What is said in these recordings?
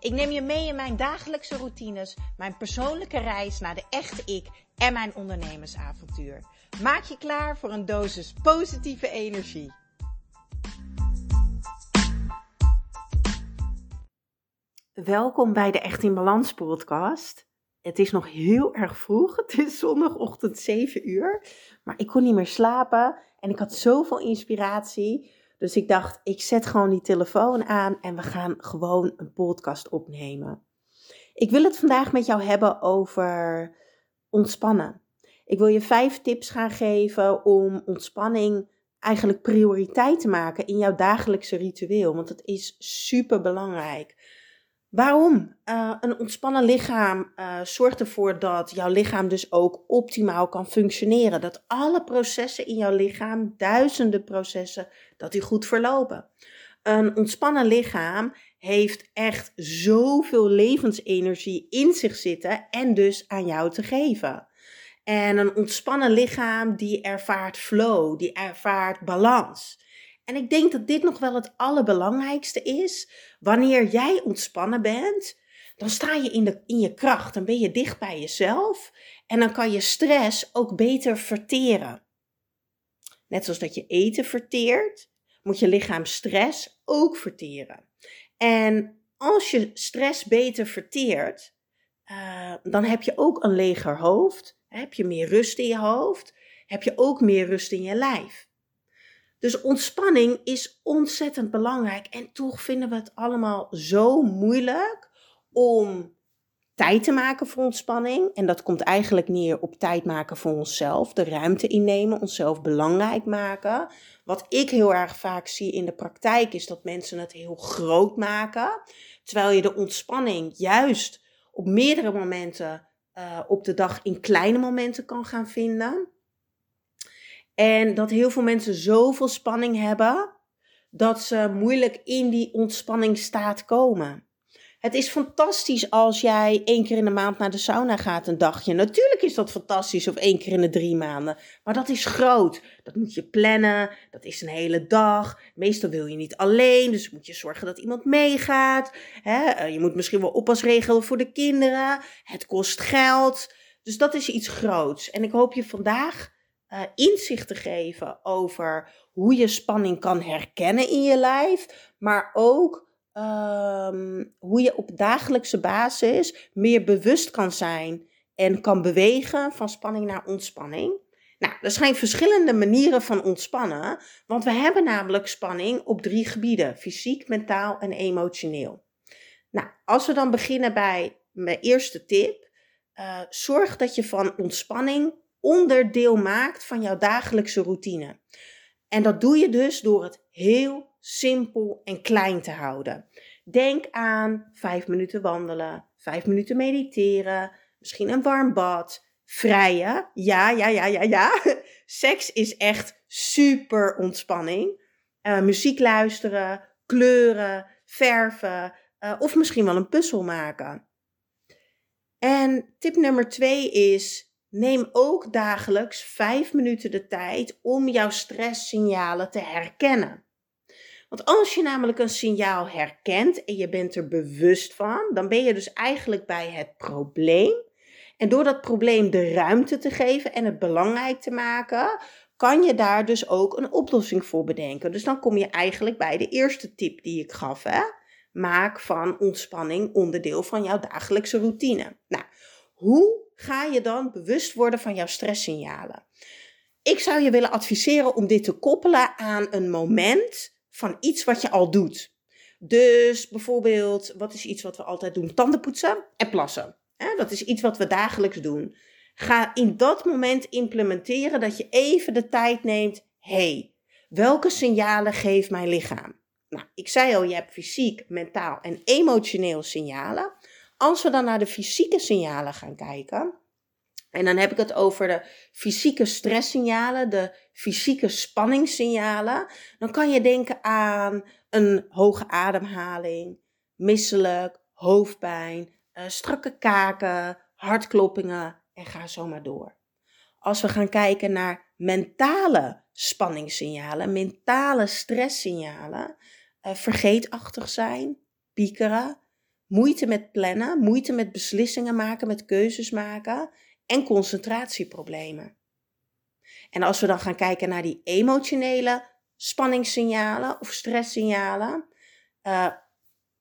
Ik neem je mee in mijn dagelijkse routines, mijn persoonlijke reis naar de echte ik en mijn ondernemersavontuur. Maak je klaar voor een dosis positieve energie. Welkom bij de Echt in Balans podcast. Het is nog heel erg vroeg. Het is zondagochtend 7 uur. Maar ik kon niet meer slapen en ik had zoveel inspiratie. Dus ik dacht, ik zet gewoon die telefoon aan en we gaan gewoon een podcast opnemen. Ik wil het vandaag met jou hebben over ontspannen. Ik wil je vijf tips gaan geven om ontspanning eigenlijk prioriteit te maken in jouw dagelijkse ritueel, want het is super belangrijk. Waarom? Uh, een ontspannen lichaam uh, zorgt ervoor dat jouw lichaam dus ook optimaal kan functioneren. Dat alle processen in jouw lichaam, duizenden processen, dat die goed verlopen. Een ontspannen lichaam heeft echt zoveel levensenergie in zich zitten en dus aan jou te geven. En een ontspannen lichaam die ervaart flow, die ervaart balans. En ik denk dat dit nog wel het allerbelangrijkste is. Wanneer jij ontspannen bent, dan sta je in, de, in je kracht. Dan ben je dicht bij jezelf. En dan kan je stress ook beter verteren. Net zoals dat je eten verteert, moet je lichaam stress ook verteren. En als je stress beter verteert, uh, dan heb je ook een leger hoofd. Heb je meer rust in je hoofd. Heb je ook meer rust in je lijf. Dus ontspanning is ontzettend belangrijk. En toch vinden we het allemaal zo moeilijk om tijd te maken voor ontspanning. En dat komt eigenlijk neer op tijd maken voor onszelf. De ruimte innemen, onszelf belangrijk maken. Wat ik heel erg vaak zie in de praktijk is dat mensen het heel groot maken. Terwijl je de ontspanning juist op meerdere momenten uh, op de dag in kleine momenten kan gaan vinden. En dat heel veel mensen zoveel spanning hebben dat ze moeilijk in die ontspanningsstaat komen. Het is fantastisch als jij één keer in de maand naar de sauna gaat een dagje. Natuurlijk is dat fantastisch of één keer in de drie maanden. Maar dat is groot. Dat moet je plannen. Dat is een hele dag. Meestal wil je niet alleen. Dus moet je zorgen dat iemand meegaat. Eh, je moet misschien wel oppas regelen voor de kinderen. Het kost geld. Dus dat is iets groots. En ik hoop je vandaag uh, inzicht te geven over hoe je spanning kan herkennen in je lijf, maar ook um, hoe je op dagelijkse basis meer bewust kan zijn en kan bewegen van spanning naar ontspanning. Nou, er zijn verschillende manieren van ontspannen, want we hebben namelijk spanning op drie gebieden: fysiek, mentaal en emotioneel. Nou, als we dan beginnen bij mijn eerste tip, uh, zorg dat je van ontspanning onderdeel maakt van jouw dagelijkse routine. En dat doe je dus door het heel simpel en klein te houden. Denk aan vijf minuten wandelen, vijf minuten mediteren, misschien een warm bad, vrijen. Ja, ja, ja, ja, ja. Seks is echt super ontspanning. Uh, muziek luisteren, kleuren, verven uh, of misschien wel een puzzel maken. En tip nummer twee is Neem ook dagelijks 5 minuten de tijd om jouw stresssignalen te herkennen. Want als je namelijk een signaal herkent en je bent er bewust van, dan ben je dus eigenlijk bij het probleem. En door dat probleem de ruimte te geven en het belangrijk te maken, kan je daar dus ook een oplossing voor bedenken. Dus dan kom je eigenlijk bij de eerste tip die ik gaf. Hè? Maak van ontspanning onderdeel van jouw dagelijkse routine. Nou, hoe ga je dan bewust worden van jouw stresssignalen? Ik zou je willen adviseren om dit te koppelen aan een moment van iets wat je al doet. Dus bijvoorbeeld, wat is iets wat we altijd doen? Tanden poetsen en plassen. Dat is iets wat we dagelijks doen. Ga in dat moment implementeren dat je even de tijd neemt. hey, welke signalen geeft mijn lichaam? Nou, ik zei al, je hebt fysiek, mentaal en emotioneel signalen. Als we dan naar de fysieke signalen gaan kijken, En dan heb ik het over de fysieke stresssignalen, de fysieke spanningssignalen. Dan kan je denken aan een hoge ademhaling, misselijk, hoofdpijn, uh, strakke kaken, hartkloppingen en ga zo maar door. Als we gaan kijken naar mentale spanningssignalen, mentale stresssignalen, uh, vergeetachtig zijn, piekeren, moeite met plannen, moeite met beslissingen maken, met keuzes maken en concentratieproblemen. En als we dan gaan kijken naar die emotionele spanningssignalen of stresssignalen, uh,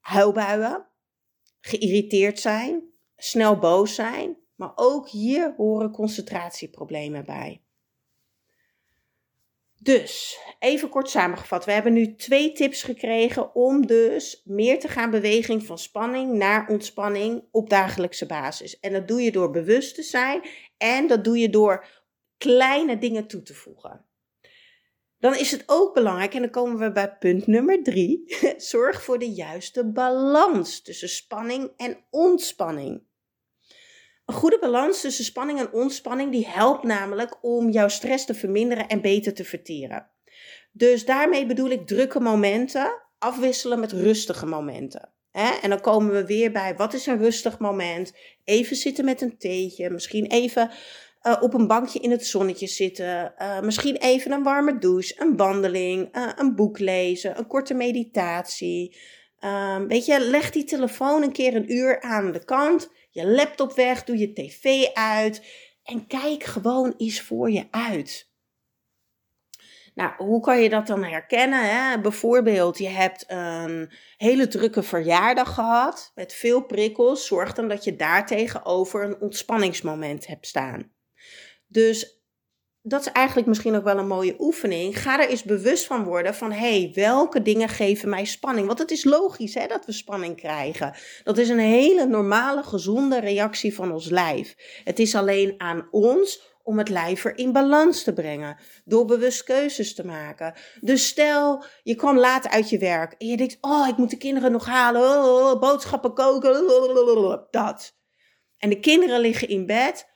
huilbuien, geïrriteerd zijn, snel boos zijn, maar ook hier horen concentratieproblemen bij. Dus, even kort samengevat. We hebben nu twee tips gekregen om dus meer te gaan beweging van spanning naar ontspanning op dagelijkse basis. En dat doe je door bewust te zijn en dat doe je door kleine dingen toe te voegen. Dan is het ook belangrijk, en dan komen we bij punt nummer drie, zorg voor de juiste balans tussen spanning en ontspanning. Een goede balans tussen spanning en ontspanning die helpt namelijk om jouw stress te verminderen en beter te verteren. Dus daarmee bedoel ik drukke momenten afwisselen met rustige momenten. En dan komen we weer bij wat is een rustig moment? Even zitten met een theetje, misschien even uh, op een bankje in het zonnetje zitten, uh, misschien even een warme douche, een wandeling, uh, een boek lezen, een korte meditatie. Um, weet je, leg die telefoon een keer een uur aan de kant je laptop weg, doe je tv uit en kijk gewoon eens voor je uit. Nou, hoe kan je dat dan herkennen? Hè? Bijvoorbeeld, je hebt een hele drukke verjaardag gehad met veel prikkels. Zorg dan dat je daar tegenover een ontspanningsmoment hebt staan. Dus dat is eigenlijk misschien ook wel een mooie oefening. Ga er eens bewust van worden van, hé, hey, welke dingen geven mij spanning? Want het is logisch hè, dat we spanning krijgen. Dat is een hele normale, gezonde reactie van ons lijf. Het is alleen aan ons om het lijf er in balans te brengen. Door bewust keuzes te maken. Dus stel, je kwam laat uit je werk en je denkt, oh, ik moet de kinderen nog halen. Oh, oh, boodschappen koken. Dat. En de kinderen liggen in bed.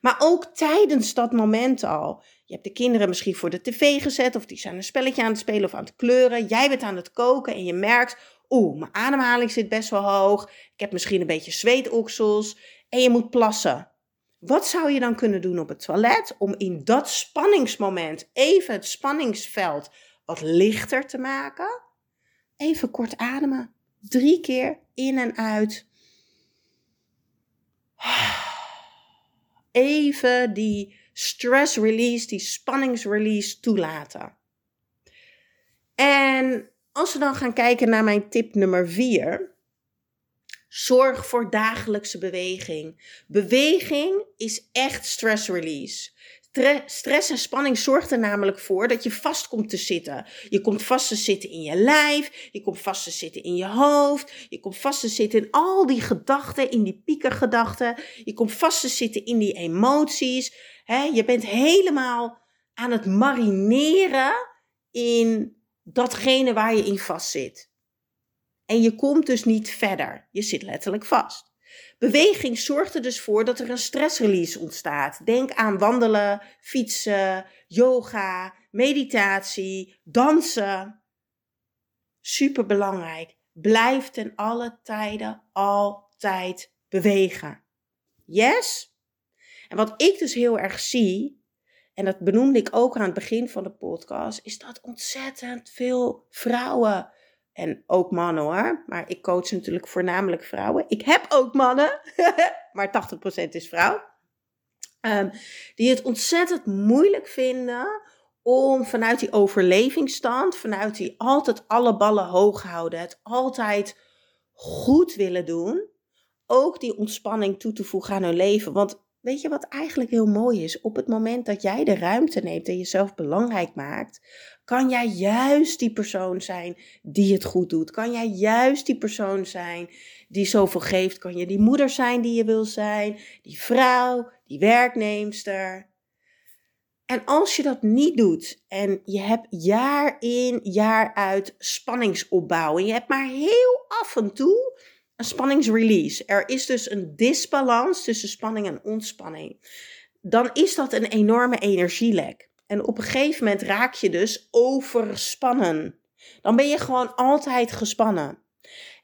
Maar ook tijdens dat moment al. Je hebt de kinderen misschien voor de tv gezet, of die zijn een spelletje aan het spelen of aan het kleuren. Jij bent aan het koken en je merkt, oeh, mijn ademhaling zit best wel hoog. Ik heb misschien een beetje zweetoksels en je moet plassen. Wat zou je dan kunnen doen op het toilet om in dat spanningsmoment even het spanningsveld wat lichter te maken? Even kort ademen. Drie keer in en uit even die stress release, die spanningsrelease toelaten. En als we dan gaan kijken naar mijn tip nummer 4. Zorg voor dagelijkse beweging. Beweging is echt stress release. Stress en spanning zorgt er namelijk voor dat je vast komt te zitten. Je komt vast te zitten in je lijf, je komt vast te zitten in je hoofd, je komt vast te zitten in al die gedachten, in die piekergedachten. Je komt vast te zitten in die emoties. je bent helemaal aan het marineren in datgene waar je in vast zit. En je komt dus niet verder. Je zit letterlijk vast. Beweging zorgt er dus voor dat er een stressrelease ontstaat. Denk aan wandelen, fietsen, yoga, meditatie, dansen. Super belangrijk. Blijf ten alle tijden altijd bewegen. Yes? En wat ik dus heel erg zie, en dat benoemde ik ook aan het begin van de podcast, is dat ontzettend veel vrouwen en ook mannen hoor. Maar ik coach natuurlijk voornamelijk vrouwen. Ik heb ook mannen, maar 80% is vrouw. Um, die het ontzettend moeilijk vinden om vanuit die overlevingsstand, vanuit die altijd alle ballen hoog houden, het altijd goed willen doen, ook die ontspanning toe te voegen aan hun leven. Want weet je wat eigenlijk heel mooi is? Op het moment dat jij de ruimte neemt en jezelf belangrijk maakt, kan jij juist die persoon zijn die het goed doet? Kan jij juist die persoon zijn die zoveel geeft? Kan je die moeder zijn die je wil zijn? Die vrouw, die werknemster? En als je dat niet doet en je hebt jaar in, jaar uit spanningsopbouw en je hebt maar heel af en toe een spanningsrelease. Er is dus een disbalans tussen spanning en ontspanning. Dan is dat een enorme energielek. En op een gegeven moment raak je dus overspannen. Dan ben je gewoon altijd gespannen.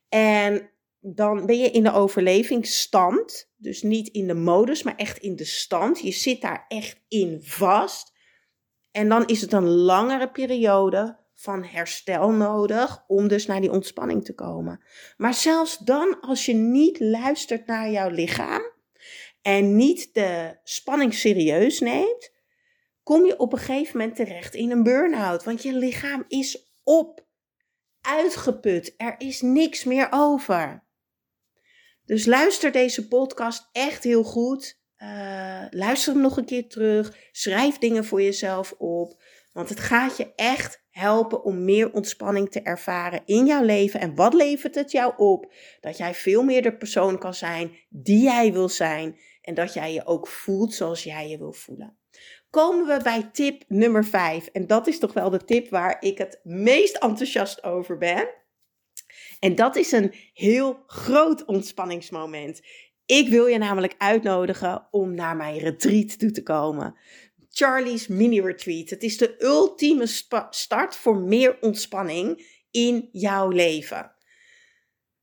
En dan ben je in de overlevingsstand. Dus niet in de modus, maar echt in de stand. Je zit daar echt in vast. En dan is het een langere periode van herstel nodig om dus naar die ontspanning te komen. Maar zelfs dan, als je niet luistert naar jouw lichaam en niet de spanning serieus neemt, kom je op een gegeven moment terecht in een burn-out. Want je lichaam is op, uitgeput. Er is niks meer over. Dus luister deze podcast echt heel goed. Uh, luister hem nog een keer terug. Schrijf dingen voor jezelf op. Want het gaat je echt helpen om meer ontspanning te ervaren in jouw leven. En wat levert het jou op? Dat jij veel meer de persoon kan zijn die jij wil zijn. En dat jij je ook voelt zoals jij je wil voelen. Komen we bij tip nummer 5. En dat is toch wel de tip waar ik het meest enthousiast over ben. En dat is een heel groot ontspanningsmoment. Ik wil je namelijk uitnodigen om naar mijn retreat toe te komen. Charlie's Mini Retreat. Het is de ultieme start voor meer ontspanning in jouw leven.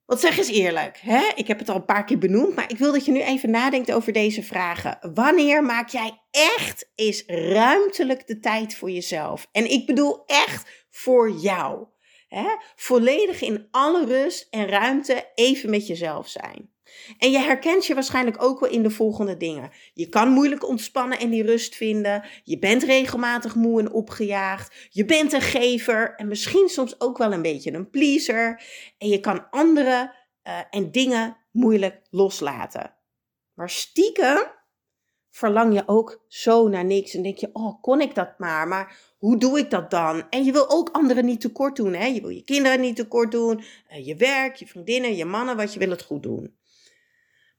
Wat zeg eens eerlijk, hè? ik heb het al een paar keer benoemd, maar ik wil dat je nu even nadenkt over deze vragen. Wanneer maak jij echt eens ruimtelijk de tijd voor jezelf? En ik bedoel echt voor jou. Hè? Volledig in alle rust en ruimte even met jezelf zijn. En je herkent je waarschijnlijk ook wel in de volgende dingen. Je kan moeilijk ontspannen en die rust vinden. Je bent regelmatig moe en opgejaagd. Je bent een gever en misschien soms ook wel een beetje een pleaser. En je kan anderen uh, en dingen moeilijk loslaten. Maar stiekem verlang je ook zo naar niks en denk je, oh, kon ik dat maar? Maar hoe doe ik dat dan? En je wil ook anderen niet tekort doen. Hè? Je wil je kinderen niet tekort doen, uh, je werk, je vriendinnen, je mannen, wat je wil het goed doen.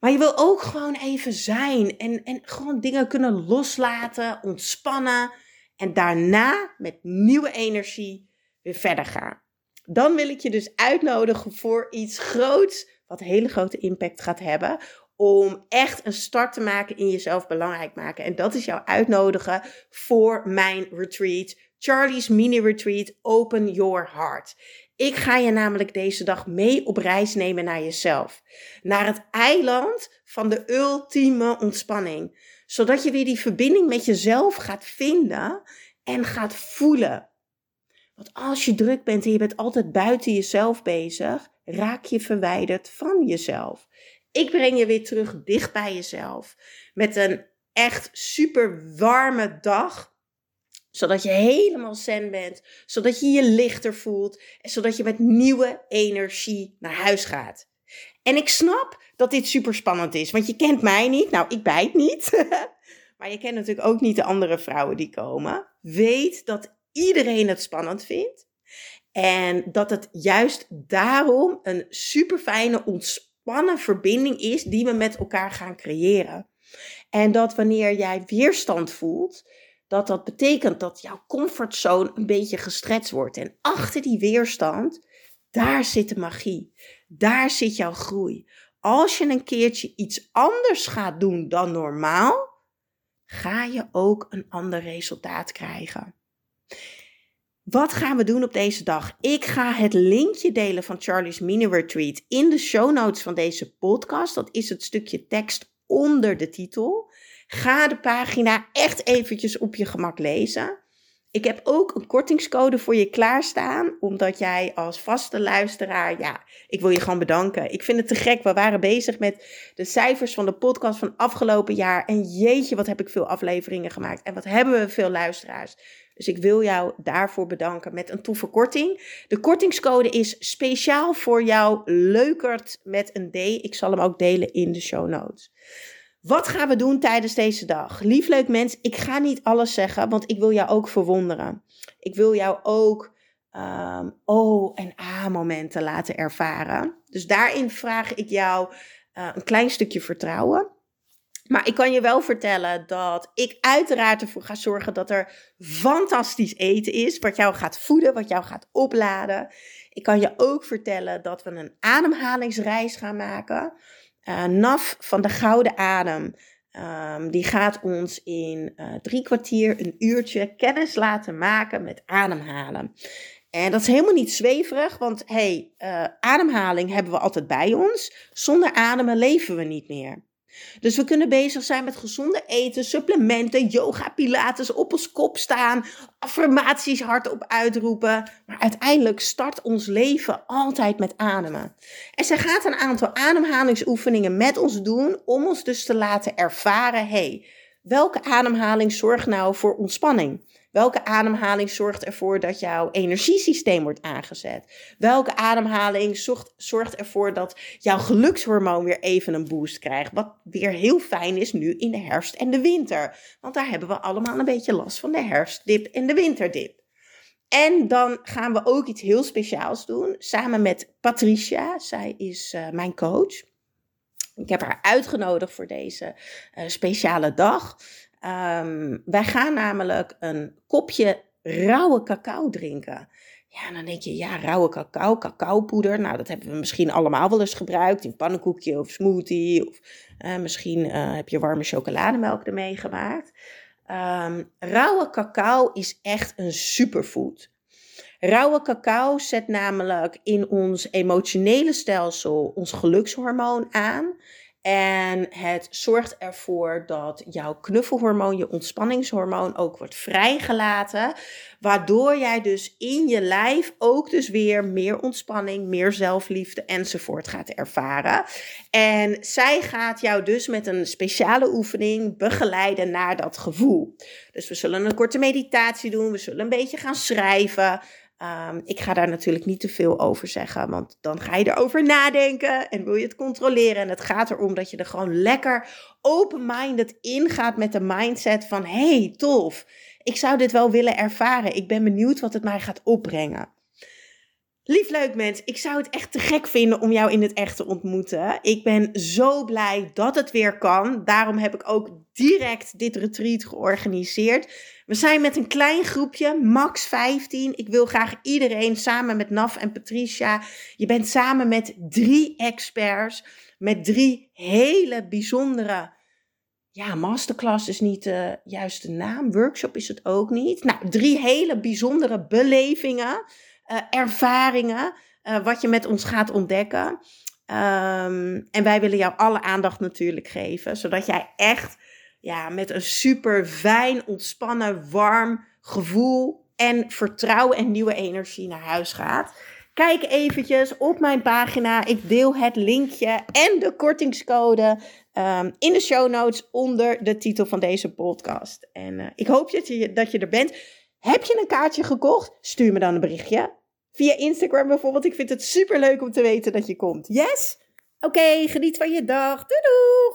Maar je wil ook gewoon even zijn en, en gewoon dingen kunnen loslaten, ontspannen en daarna met nieuwe energie weer verder gaan. Dan wil ik je dus uitnodigen voor iets groots, wat hele grote impact gaat hebben, om echt een start te maken in jezelf belangrijk maken. En dat is jouw uitnodigen voor mijn retreat, Charlie's Mini Retreat, Open Your Heart. Ik ga je namelijk deze dag mee op reis nemen naar jezelf. Naar het eiland van de ultieme ontspanning. Zodat je weer die verbinding met jezelf gaat vinden en gaat voelen. Want als je druk bent en je bent altijd buiten jezelf bezig, raak je verwijderd van jezelf. Ik breng je weer terug dicht bij jezelf. Met een echt super warme dag zodat je helemaal zen bent. Zodat je je lichter voelt. En zodat je met nieuwe energie naar huis gaat. En ik snap dat dit super spannend is. Want je kent mij niet. Nou, ik bijt niet. maar je kent natuurlijk ook niet de andere vrouwen die komen. Weet dat iedereen het spannend vindt. En dat het juist daarom een super fijne, ontspannen verbinding is die we met elkaar gaan creëren. En dat wanneer jij weerstand voelt, dat dat betekent dat jouw comfortzone een beetje gestretched wordt. En achter die weerstand, daar zit de magie. Daar zit jouw groei. Als je een keertje iets anders gaat doen dan normaal, ga je ook een ander resultaat krijgen. Wat gaan we doen op deze dag? Ik ga het linkje delen van Charlie's Mini Retreat in de show notes van deze podcast. Dat is het stukje tekst onder de titel. Ga de pagina echt eventjes op je gemak lezen. Ik heb ook een kortingscode voor je klaarstaan, omdat jij als vaste luisteraar, ja, ik wil je gewoon bedanken. Ik vind het te gek. We waren bezig met de cijfers van de podcast van afgelopen jaar. En jeetje, wat heb ik veel afleveringen gemaakt. En wat hebben we veel luisteraars. Dus ik wil jou daarvoor bedanken met een toffe korting. De kortingscode is speciaal voor jou leukert met een D. Ik zal hem ook delen in de show notes. Wat gaan we doen tijdens deze dag? Lief leuk mens, ik ga niet alles zeggen, want ik wil jou ook verwonderen. Ik wil jou ook um, oh en ah momenten laten ervaren. Dus daarin vraag ik jou uh, een klein stukje vertrouwen. Maar ik kan je wel vertellen dat ik uiteraard ervoor ga zorgen dat er fantastisch eten is. Wat jou gaat voeden, wat jou gaat opladen. Ik kan je ook vertellen dat we een ademhalingsreis gaan maken. Uh, NAF van de Gouden Adem. Um, die gaat ons in uh, drie kwartier, een uurtje kennis laten maken met ademhalen. En dat is helemaal niet zweverig, want hey, uh, ademhaling hebben we altijd bij ons. Zonder ademen leven we niet meer. Dus we kunnen bezig zijn met gezonde eten, supplementen, yoga, pilates, op ons kop staan, affirmaties hardop uitroepen. Maar uiteindelijk start ons leven altijd met ademen. En zij gaat een aantal ademhalingsoefeningen met ons doen om ons dus te laten ervaren, hey, welke ademhaling zorgt nou voor ontspanning? Welke ademhaling zorgt ervoor dat jouw energiesysteem wordt aangezet? Welke ademhaling zorgt, zorgt ervoor dat jouw gelukshormoon weer even een boost krijgt? Wat weer heel fijn is nu in de herfst en de winter. Want daar hebben we allemaal een beetje last van de herfstdip en de winterdip. En dan gaan we ook iets heel speciaals doen, samen met Patricia. Zij is uh, mijn coach. Ik heb haar uitgenodigd voor deze uh, speciale dag. Um, wij gaan namelijk een kopje rauwe cacao drinken. Ja, dan denk je, ja, rauwe cacao, cacaopoeder. Nou, dat hebben we misschien allemaal wel eens gebruikt in pannenkoekje of smoothie. Of uh, misschien uh, heb je warme chocolademelk ermee gemaakt. Um, rauwe cacao is echt een superfood. Rauwe cacao zet namelijk in ons emotionele stelsel ons gelukshormoon aan. En het zorgt ervoor dat jouw knuffelhormoon, je ontspanningshormoon, ook wordt vrijgelaten. Waardoor jij dus in je lijf ook dus weer meer ontspanning, meer zelfliefde enzovoort gaat ervaren. En zij gaat jou dus met een speciale oefening begeleiden naar dat gevoel. Dus we zullen een korte meditatie doen, we zullen een beetje gaan schrijven. Um, ik ga daar natuurlijk niet te veel over zeggen, want dan ga je erover nadenken en wil je het controleren. En het gaat erom dat je er gewoon lekker open-minded ingaat met de mindset van: hey, tof, ik zou dit wel willen ervaren. Ik ben benieuwd wat het mij gaat opbrengen. Lief leuk mens, ik zou het echt te gek vinden om jou in het echt te ontmoeten. Ik ben zo blij dat het weer kan. Daarom heb ik ook direct dit retreat georganiseerd. We zijn met een klein groepje, max 15. Ik wil graag iedereen samen met Naf en Patricia. Je bent samen met drie experts, met drie hele bijzondere. Ja, masterclass is niet de juiste naam. Workshop is het ook niet. Nou, drie hele bijzondere belevingen uh, ervaringen, uh, wat je met ons gaat ontdekken. Um, en wij willen jou alle aandacht natuurlijk geven, zodat jij echt ja, met een super fijn, ontspannen, warm gevoel en vertrouwen en nieuwe energie naar huis gaat. Kijk eventjes op mijn pagina. Ik deel het linkje en de kortingscode um, in de show notes onder de titel van deze podcast. En uh, ik hoop dat je, dat je er bent. Heb je een kaartje gekocht? Stuur me dan een berichtje. Via Instagram bijvoorbeeld. Ik vind het super leuk om te weten dat je komt. Yes? Oké, geniet van je dag. Doei doei!